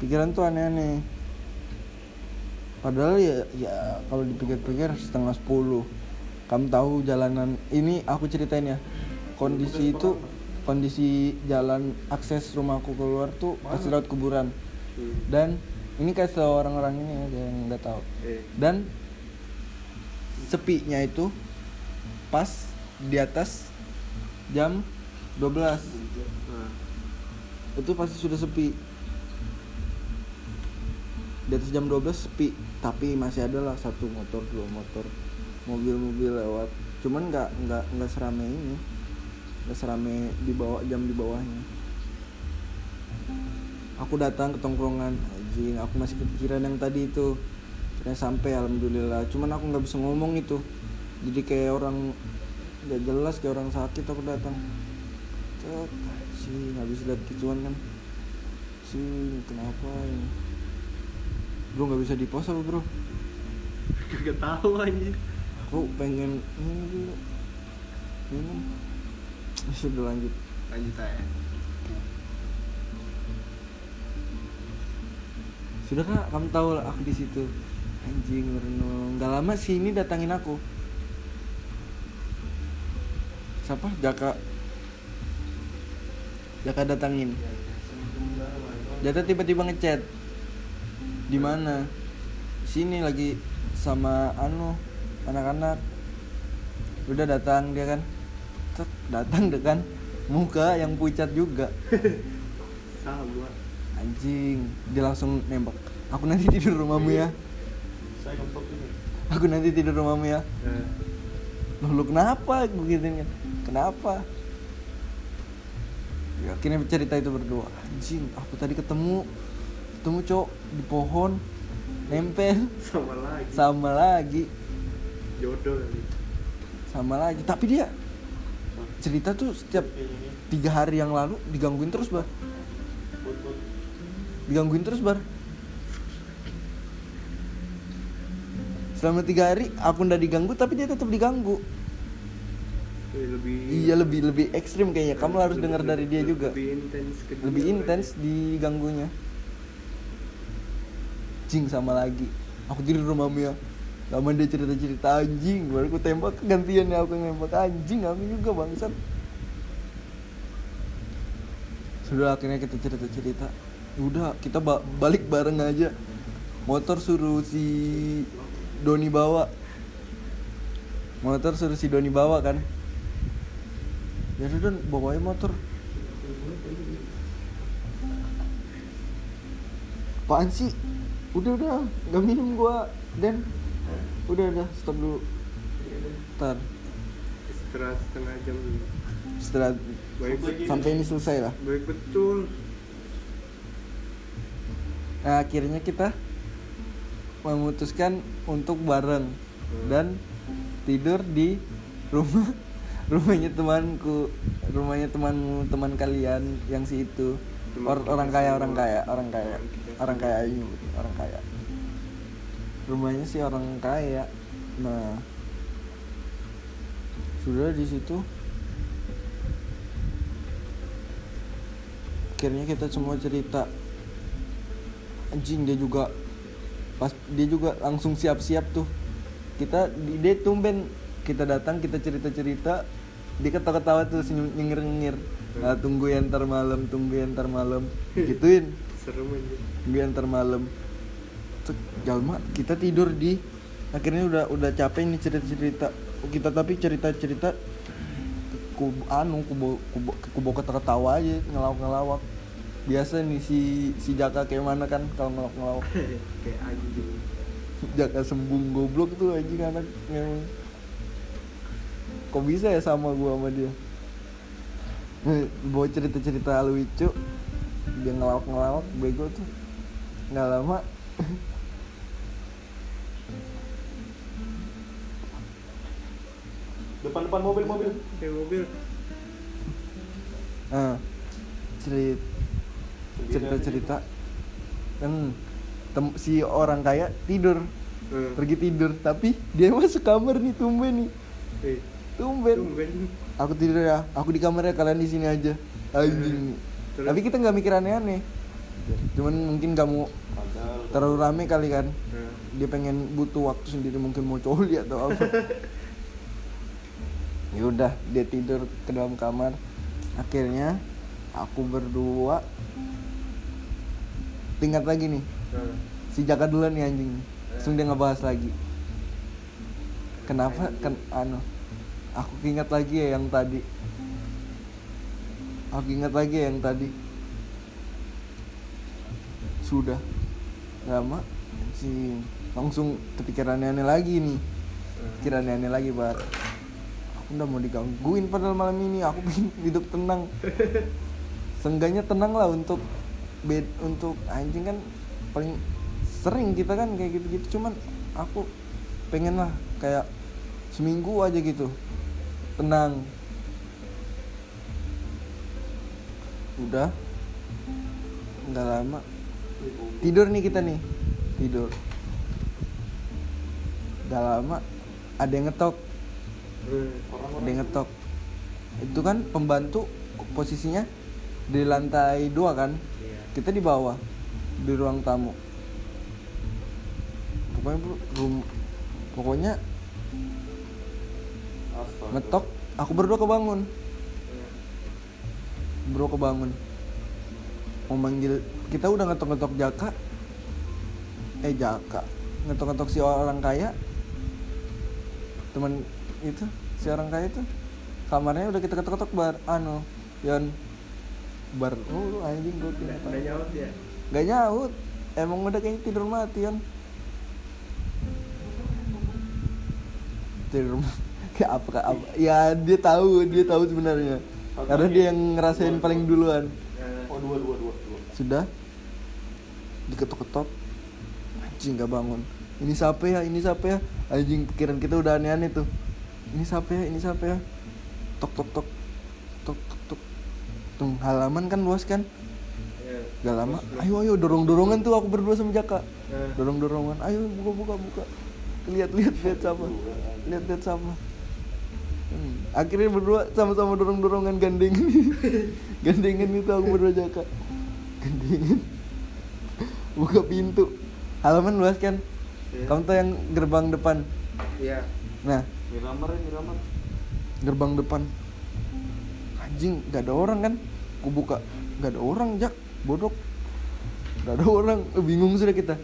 Pikiran tuh aneh-aneh. Padahal ya ya kalau dipikir-pikir setengah sepuluh. Kamu tahu jalanan ini aku ceritain ya kondisi itu kondisi jalan akses rumahku keluar tuh pasti lewat kuburan. Hmm. dan ini kasih tau orang-orang ini ya yang nggak tahu. Eh dan sepinya itu pas di atas jam 12 nah, itu pasti sudah sepi. Di atas jam 12 sepi tapi masih ada lah satu motor dua motor mobil-mobil lewat. Cuman nggak nggak nggak serame ini nggak serame di bawah jam di bawahnya. Aku datang ke tongkrongan anjing aku masih kepikiran yang tadi itu. Akhirnya sampai alhamdulillah. Cuman aku nggak bisa ngomong itu. Jadi kayak orang nggak jelas kayak orang sakit aku datang. Cet, sih habis lihat gituan kan. Sih kenapa ini? Bro nggak bisa di pos apa bro? Gak tahu anjir aku pengen dulu minum Ya sudah lanjut. Lanjut aja. Sudah kak? Kamu tahu lah aku di situ. Anjing merenung gak lama sih ini datangin aku. Siapa? Jaka. Jaka datangin. Jaka tiba-tiba ngechat. Di mana? Sini lagi sama anu anak-anak. Udah datang dia kan datang deh kan muka yang pucat juga. Sama anjing dia langsung nembak. Aku nanti tidur rumahmu ya. Saya ngempak ini. aku nanti tidur rumahmu ya. Nah, Loh, lu kenapa? Gue gituin kan kenapa? Ya, akhirnya cerita itu berdua. Anjing aku tadi ketemu. Ketemu cowok di pohon. Nempel. Sama lagi. Sama lagi. Jodoh kali sama lagi. Tapi dia cerita tuh setiap tiga hari yang lalu digangguin terus bar. Digangguin terus bar. Selama tiga hari aku udah diganggu tapi dia tetap diganggu. Eh, lebih iya lebih lebih ekstrim kayaknya. Kamu harus lebih- dengar dari dia lebih- juga. lebih intens lebih intens diganggunya. Jing sama lagi. Aku tidur rumahmu ya lama dia cerita cerita anjing baru aku tembak gantian ya aku nembak anjing aku juga bangsat. Sudah akhirnya kita cerita cerita udah kita ba- balik bareng aja. Motor suruh si Doni bawa. Motor suruh si Doni bawa kan. Ya sudah bawain motor. Apaan sih? Udah udah nggak minum gua dan udah udah stop dulu. Ntar. Istirahat setengah jam dulu. Setelah baik. Sampai ini selesai lah. Baik betul. Nah akhirnya kita memutuskan untuk bareng dan tidur di rumah rumahnya temanku rumahnya temanmu teman kalian yang si itu. Teman Or- orang kaya orang kaya orang kaya Teman orang kaya ini orang kaya rumahnya sih orang kaya. Nah sudah di situ. Akhirnya kita semua cerita. Anjing dia juga pas dia juga langsung siap-siap tuh. Kita di- dia tumben. Kita datang kita cerita-cerita. Dia ketawa-ketawa tuh senyum nyengir-nyengir nah, tunggu ya ntar malam tunggu ya ntar malam. Gituin. Serem aja tunggu ya ntar malam Cek, jalma kita tidur di akhirnya udah udah capek nih cerita-cerita. Kita tapi cerita-cerita ku anu kubo kubo kubo ketawa aja ngelawak-ngelawak. Biasa nih si si Jaka kayak mana kan kalau ngelawak-ngelawak. Kayak anjing Jaka sembung goblok tuh anjing anak memang. Kok bisa ya sama gua sama dia? Nih, bawa cerita-cerita lucu dia ngelawak-ngelawak bego tuh. Nggak lama Depan-depan mobil, mobil. kayak mobil. Ah cerit cerita-cerita. kan tem- si orang kaya tidur. Eh, pergi tidur tapi dia masuk kamar nih tumben nih. Tumben. Tumben. Aku tidur ya aku di kamarnya kalian di sini aja. Anjing. Terus? tapi kita nggak mikir aneh-aneh. Cuman mungkin kamu terlalu rame kali kan. Nah, dia pengen butuh waktu sendiri mungkin mau coli atau apa ya udah dia tidur ke dalam kamar. Akhirnya aku berdua tingkat lagi nih. Nah. si Jaka duluan nih anjing. Langsung dia ngebahas lagi. Kenapa? kan anu aku ingat lagi ya yang tadi. Aku ingat lagi ya yang tadi. Sudah. Lama anjing. Langsung kepikiran aneh lagi nih. Pikiran aneh lagi aku udah mau digangguin padahal malam ini aku pengen hidup tenang. Seenggaknya tenang lah untuk bed untuk anjing kan paling sering kita kan kayak gitu-gitu. Cuman aku pengen lah kayak seminggu aja gitu tenang. Udah. Nggak lama. Tidur nih kita nih. Tidur. Nggak lama. Ada yang ngetok ada yang ngetok. Itu kan pembantu posisinya di lantai dua kan? Iya. kita di bawah di ruang tamu. Pokoknya bro rum- pokoknya Astaga. ngetok aku berdua kebangun. Bro kebangun. Mau manggil kita udah ngetok-ngetok Jaka. Eh Jaka. Ngetok-ngetok si orang kaya. Teman itu si orang kaya itu. Kamarnya udah kita ketok-ketok bar. Anu Yon. Bar. Oh lu anjing gue Nggak nggak nyaut ya Gak nyaut. Emang udah kayaknya tidur mati kan Tidur Kayak apa, kayak apa? Ya dia tahu Dia tahu sebenarnya. Karena dia yang ngerasain paling duluan. Nah, Oh dua dua dua dua. Sudah. Diketok-ketok. Anjing gak bangun. Ini siapa ya? Ini siapa ya? Anjing pikiran kita udah aneh-aneh tuh Ini siapa ya? Ini siapa ya? Tok tok tok. Tok tok tok. Tuh halaman kan luas kan? Ya. Gak lama. Ayo ayo dorong-dorongan tuh aku berdua sama Jaka. Nah, dorong-dorongan. Ayo buka buka buka. Lihat lihat lihat siapa. Lihat lihat siapa. Hmm, akhirnya berdua sama-sama dorong-dorongan gandengan gandengan itu aku berdua jaka. Gandengan buka pintu. Halaman luas kan? Iya. kamu tuh yang gerbang depan? Iya nah. Miramar ya Miramar. gerbang depan. Anjing gak ada orang kan? Aku buka. Gak ada orang jak. Bodok. Gak ada orang. Eh, bingung sudah kita.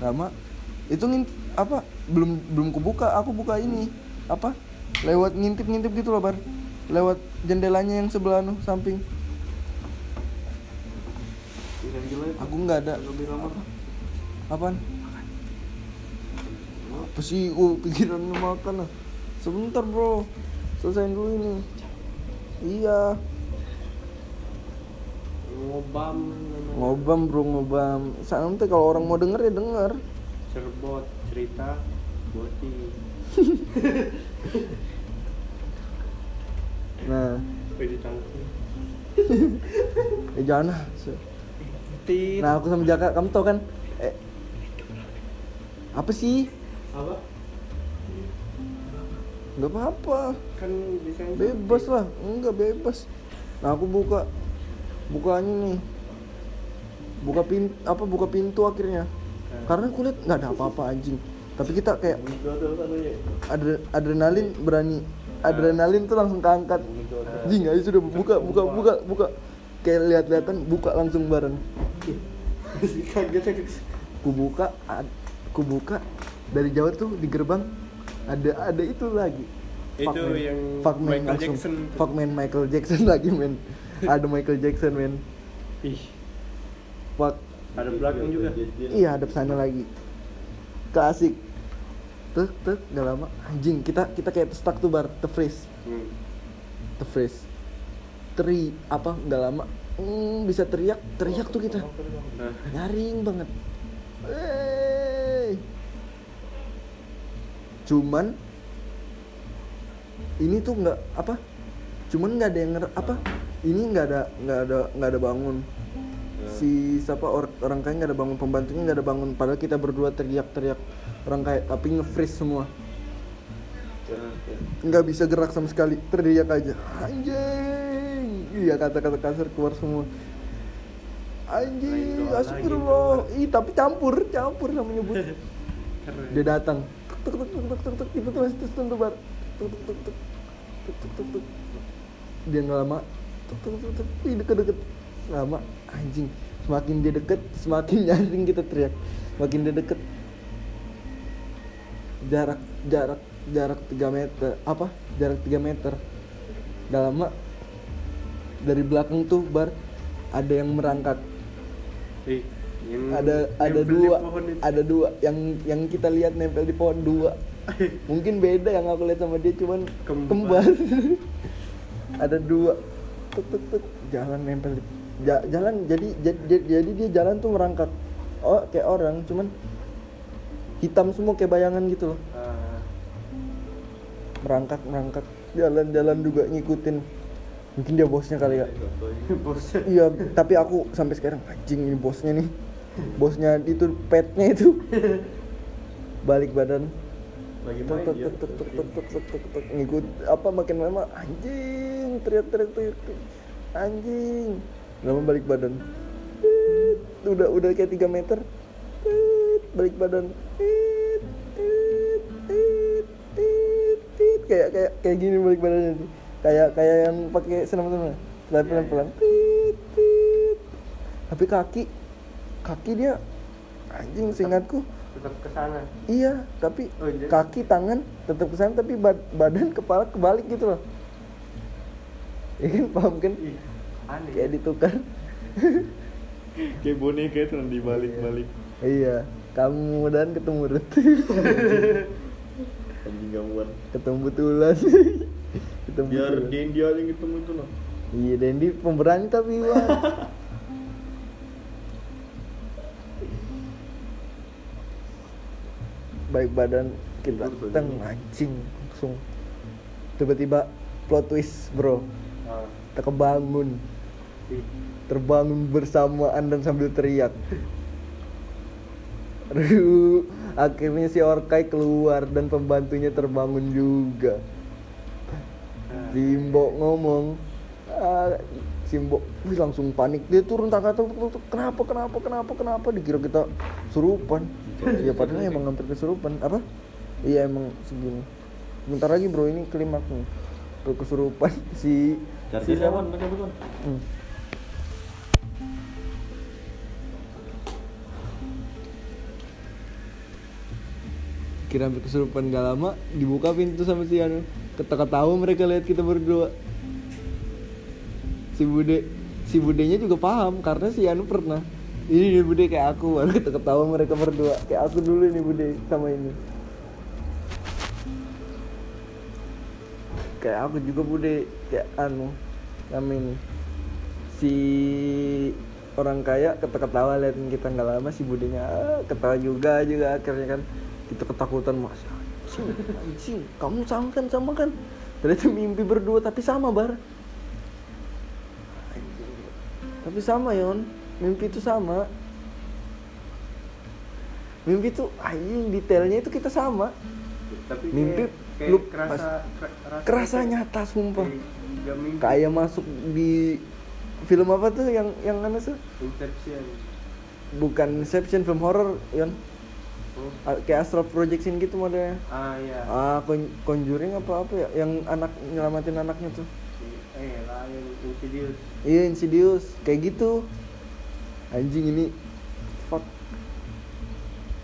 Lama itu ngint apa? Belum belum kubuka aku buka ini. Apa? Lewat ngintip ngintip gitu loh bar. Lewat jendelanya yang sebelah anu samping. Aku nggak ada. Miramar. apaan apa sih oh pikirannya makan lah. Sebentar bro. Selesaiin dulu ini. Iya. Ngobam ngobam bro ngobam. Santai kalau orang mau denger ya denger. Cerbot cerita Boti. Nah. Eh jangan lah. Nah aku sama Jaka kamu tau kan? Eh. Apa sih Apa? nggak apa-apa. Kan bisa bebas lah. Enggak bebas. Nah aku buka. Bukanya nih. Buka pintu apa buka pintu akhirnya. Karena kulit nggak ada apa-apa anjing. Tapi kita kayak ada ya. adre- adrenalin berani. Adrenalin tuh langsung keangkat. Anjing ayo sudah buka buka buka. buka kayak lihat-lihatan buka langsung bareng. Kaget. Ya ku buka ad- ku buka dari jauh tuh di gerbang ada ada itu lagi. Itu Fuck, man. yang Fuck, man, Michael langsung. Jackson. fuck man Michael Jackson lagi men. Ada Michael Jackson men. Ih. Fuck. Ada belakang juga. Iya hadap sana lagi. Klasik. Tuh tuh gak lama. Anjing kita kita kayak stuck tuh bar. The freeze. Hmm. the freeze. Teri apa nggak lama. Hmm, bisa teriak. Teriak tuh kita. Nah, nyaring banget. Wey. Cuman ini tuh nggak apa? Cuman nggak ada yang nger- apa? Ini nggak ada nggak ada nggak ada bangun. Si siapa or- orang kaya nggak ada bangun pembantunya nggak ada bangun. Padahal kita berdua teriak-teriak orang kaya tapi nge-freeze semua. Nggak bisa gerak sama sekali teriak aja. Anjing! Iya kata-kata kasar keluar semua. Anjing doa astagfirullah. Ih tapi campur campur sama nyebut. Dia datang tuk tuk tuk tuk tuk tuk tiba tiba situ tentu bar tuk tuk tuk tuk tuk tuk tuk tuk dia nggak lama tuk tuk tuk tuk ih deket deket lama anjing semakin dia deket semakin nyaring kita teriak semakin dia deket jarak jarak jarak 3 meter apa jarak 3 meter gak lama dari belakang tuh bar ada yang merangkak Ih, yang ada ada dua. ada dua. Yang yang kita lihat nempel di pohon dua. Mungkin beda yang aku lihat sama dia cuman Kembar. kembar. Ada dua. Tuk tuk tuk. Jalan nempel di ja- jalan jadi jadi, jadi dia jalan tuh merangkak. Oh kayak orang cuman hitam semua kayak bayangan gitu loh. Ah, merangkak merangkak. Jalan-jalan juga ngikutin. Mungkin dia bosnya kali ya. Bosnya. Iya tapi aku sampai sekarang anjing ini bosnya nih bosnya itu petnya itu. Balik badan. Lagi tuk main tuk dia. tuk tuk tuk tuk tuk tuk tuk ngikut apa makin lama anjing teriak teriak teriak anjing. Lama balik badan. Udah udah kayak 3 meter. Balik badan. Kayak kayak kayak gini balik badannya tuh kayak kayak yang pakai senam senam pelan pelan pelan Tit, tit. tapi kaki kaki dia anjing seingatku. Tetap ke sana. Iya tapi Oh, jadi- kaki tangan tetap ke sana tapi bad- badan kepala kebalik gitu loh. Ya kan paham kan? Ih aneh. Kayak ditukar. Kayak boneka itu nanti balik-balik iya kamu dan ketemu Ruth. Anjing gangguan ketemu betulan ketemu biar. Dendi aja yang ketemu itu loh. Iya Dendi pemberani tapi Iwan baik badan kita teng anjing langsung. Tiba-tiba plot twist bro. Ah, kita kebangun. Ih. Terbangun bersamaan dan sambil teriak. Aduh, akhirnya si Orkai keluar dan pembantunya terbangun juga. Ah, Simbo ngomong ah, Simbo wih, langsung panik. Dia turun tangga tuh, kenapa kenapa kenapa kenapa? Dikira kita surupan ya padahal emang hampir kesurupan. apa? Iya emang segini. Bentar lagi bro ini klimaks nih. Tuh, kesurupan si cari si siapa Hmm. Kira hampir kesurupan gak lama dibuka pintu sama si Anu. Ketawa mereka lihat kita berdua. Si bude si budenya juga paham karena si Anu pernah ini nih bude kayak aku. Baru ketawa mereka berdua. Kayak aku dulu nih bude sama ini. Kayak aku juga bude kayak anu sama ini. Si orang kaya ketawa liatin kita nggak lama si budenya ah, ketawa juga juga akhirnya kan. Kita ketakutan mas anjing anjing kamu sama kan sama kan? Ternyata mimpi berdua tapi sama bar. Tapi sama yon mimpi itu sama. Mimpi itu anjing detailnya itu kita sama. Tapi Mimpi kayak, lu kerasa kerasa kerasa kayak- nyata sumpah. kayak kayak masuk di film apa tuh yang yang mana tuh Inception. Bukan Inception film horror yon. Oh. Kayak astral projection gitu modelnya. Ah iya. Ah Con- conjuring apa apa ya? Yang anak nyelamatin anaknya tuh. Eh lah yang Insidious. Iya insidious. Kayak gitu anjing ini fuck.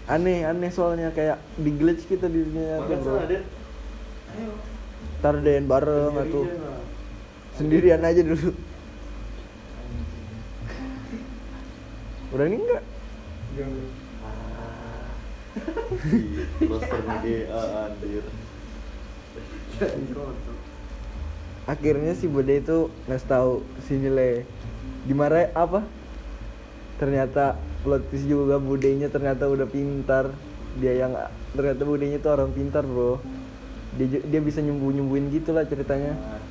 Aneh aneh soalnya kayak di glitch kita di dunia nyata, bro. ntar den bareng Sendirian atau sendirian aja dulu. Udah ini enggak? Jangan. roster GA anjir. Jangan kotor. akhirnya si Bude itu ngasih tahu si Nile dimarahin apa ternyata plot twist juga budenya ternyata udah pintar. Dia yang ternyata budenya itu orang pintar bro. Dia dia bisa nyembuh nyembuhin gitu lah ceritanya. Nah,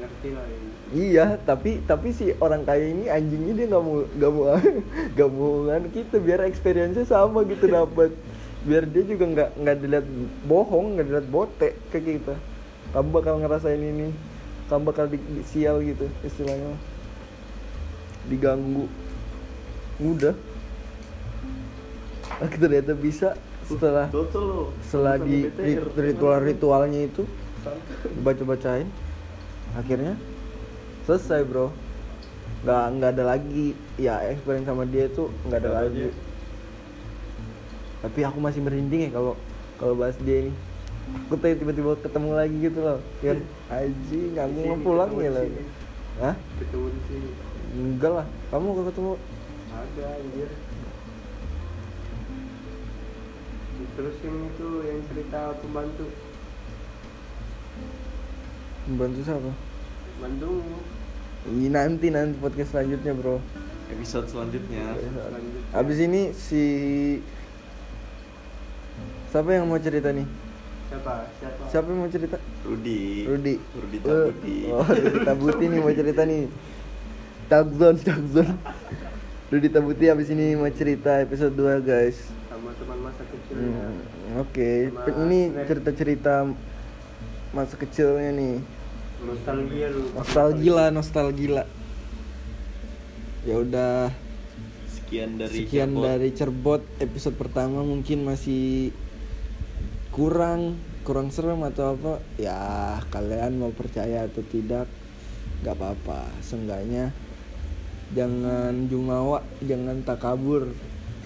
ngerti lah ini. Iya tapi tapi si orang kaya ini anjingnya dia nggak mau nggak mau nggak mau kan kita biar experience sama gitu dapat biar dia juga nggak nggak dilihat bohong nggak dilihat botek ke kita kamu bakal ngerasain ini. Kamu bakal di, di- sial gitu istilahnya. Diganggu mudah ah, ternyata bisa setelah setelah di ritual-ritualnya itu dibaca-bacain. Akhirnya selesai bro. Nggak nggak ada lagi. Ya experience sama dia itu nggak ada Nggak lagi. aja. tapi aku masih merinding ya kalau kalau bahas dia ini. Aku tuh tiba-tiba ketemu lagi gitu loh. Kan aji aku Di mau pulang ya lah. Hah? sini. Enggak lah. Kamu ketemu ada anjir terus yang itu yang cerita pembantu. Membantu siapa? Bandung Ih, nanti nanti podcast selanjutnya bro. Episode selanjutnya. Lanjut abis ini si siapa yang mau cerita nih? Siapa? Siapa? Siapa yang mau cerita? Rudi. Rudi. Rudi Eh, Tabuti. Oh, Rudi Tabuti nih mau cerita nih. Tagzon, Tagzon. Rudi Tabuti habis ini mau cerita episode 2, guys. sama teman masa kecilnya Hmm, Oke, Sama ini cerita-cerita masa kecilnya nih. nostalgia lu Nostalgia, nostalgia. Ya udah, sekian dari sekian Cirebon. dari Cerbot episode pertama mungkin masih kurang kurang serem atau apa ya kalian mau percaya atau tidak nggak apa-apa seenggaknya jangan jumawa jangan takabur.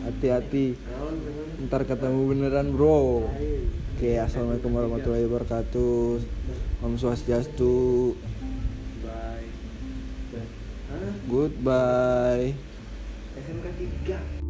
Hati-hati. Naon, bener. ntar ketemu beneran bro. Oke assalamualaikum warahmatullahi wabarakatuh. Om swastiastu. Goodbye. SMK 3